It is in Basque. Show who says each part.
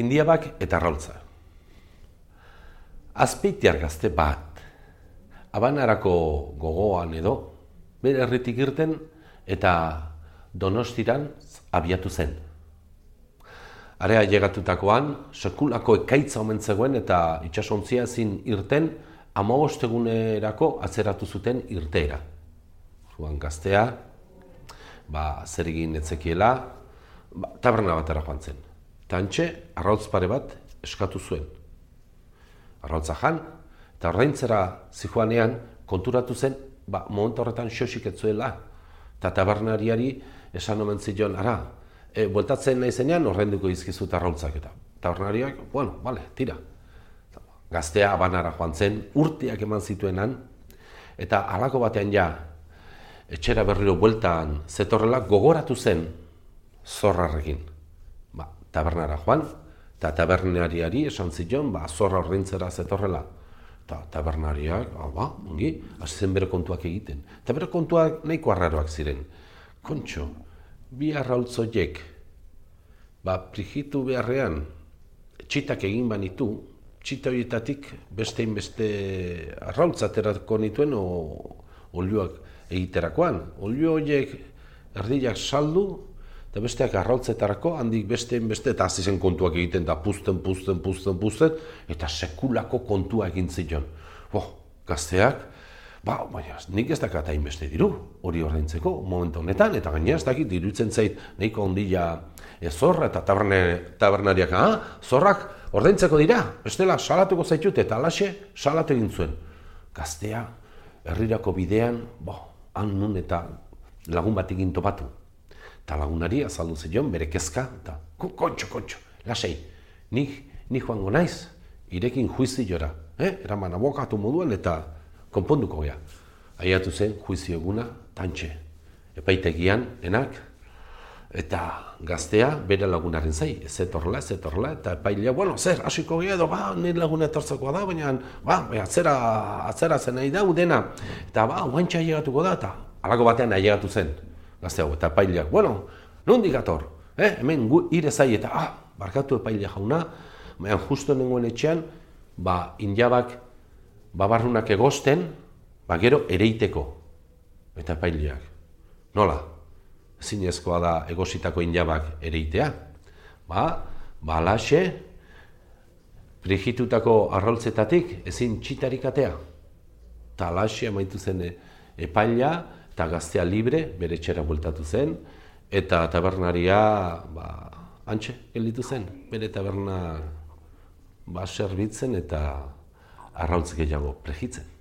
Speaker 1: Indiabak eta arraultza. Azpeitiar gazte bat, abanarako gogoan edo, bere herritik irten eta donostiran abiatu zen. Area llegatutakoan, sekulako ekaitza omen zegoen eta itxasontzia ezin irten, amabostegunerako atzeratu zuten irteera. Juan gaztea, ba, zer egin etzekiela, ba, taberna batera joan zen. Tantxe, arrautz pare bat eskatu zuen. Arrautza jan, eta ordaintzera zijoanean konturatu zen, ba, momentu horretan xosik etzuela. Eta tabernariari esan omen zion, ara, e, bueltatzen nahi zenean ordainduko izkizu arrautzak eta. Tabernariak, bueno, bale, tira. Gaztea abanara joan zen, urteak eman zituenan, eta halako batean ja, etxera berriro bueltan zetorrela gogoratu zen zorrarrekin. Tabernara joan, eta tabernariari esan zion, ba, zorra ordaintzera zetorrela. Eta tabernariak, ba, ba, ongi, hasi bere kontuak egiten. Eta bere kontuak nahiko arraroak ziren. Kontxo, bi arraultzoiek, ba, prigitu beharrean, txitak egin banitu, txita horietatik beste arraultzaterako nituen o, olioak egiterakoan. Olio horiek erdiak saldu, eta besteak arrautzetarako, handik besteen beste, eta hasi zen kontuak egiten, da puzten, puzten, puzten, puzten, eta sekulako kontua egin zion. Bo, gazteak, ba, baina, nik ez dakat beste diru, hori ordaintzeko momentu honetan, eta gaina ez dakit, dirutzen zait, nahiko ondila ez zorra, eta tabernariak, ah, zorrak ordaintzeko dira, bestela, salatuko zaitut, eta alaxe, salatu egin zuen. Gaztea, herrirako bidean, bo, han nun eta lagun bat egin topatu. Eta lagunari azaldu zion bere kezka, eta kontxo, kontxo, lasei, nik, nik joango naiz, irekin juizi jora, eh? eraman abokatu moduan eta konponduko gea. Aiatu zen juizio eguna, tantxe, epaitegian, enak, eta gaztea bere lagunaren zai, ez etorrela, ez etorrela, eta epailea, bueno, zer, hasiko gea edo, ba, nire laguna etortzeko da, baina, ba, atzera, atzera zen nahi da, dena, eta ba, guantxa ailegatuko da, eta alako batean ailegatu zen, gaztea, eta epaileak, bueno, nondik ator, eh? hemen gu, ire zai, eta, ah, barkatu epailea jauna, baina justo nengoen etxean, ba, indiabak, babarrunak egosten, ba, gero ereiteko, eta epaileak, nola, zinezkoa da egositako injabak ereitea. Ba, ba alaxe, frigitutako arroltzetatik ezin txitarik atea. Ta alaxe amaitu zen epaila eta gaztea libre bere txera bueltatu zen, eta tabernaria ba, antxe gelditu zen, bere taberna ba, serbitzen eta arrautz gehiago pregitzen.